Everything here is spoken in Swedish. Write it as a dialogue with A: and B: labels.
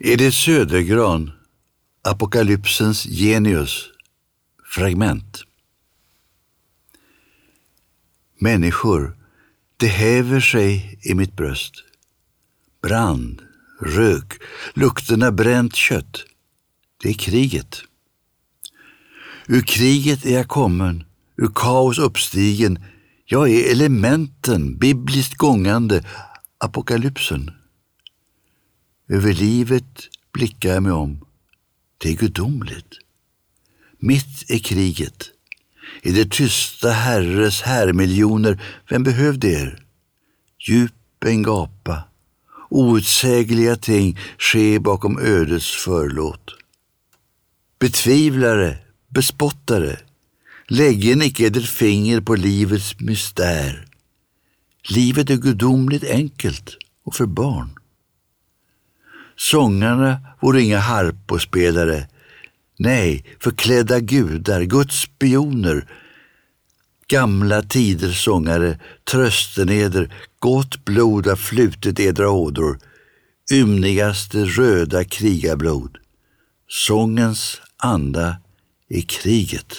A: Edith Södergran, Apokalypsens genius, fragment. Människor, det häver sig i mitt bröst. Brand, rök, lukterna bränt kött. Det är kriget. Ur kriget är jag kommen, ur kaos uppstigen. Jag är elementen, bibliskt gångande, apokalypsen. Över livet blickar jag mig om. Det är gudomligt. Mitt i kriget, i det tysta herres härmiljoner, vem behövde er? Djupen gapa, outsägliga ting ske bakom ödets förlåt. Betvivlare, bespottare, läggen icke edert finger på livets mystär. Livet är gudomligt enkelt och för barn. Sångarna vore inga harpospelare, nej, förklädda gudar, Guds spioner, gamla tiders sångare, trösten eder, gott blod har flutit edra ådror, ymnigaste röda krigarblod. Sångens anda är kriget.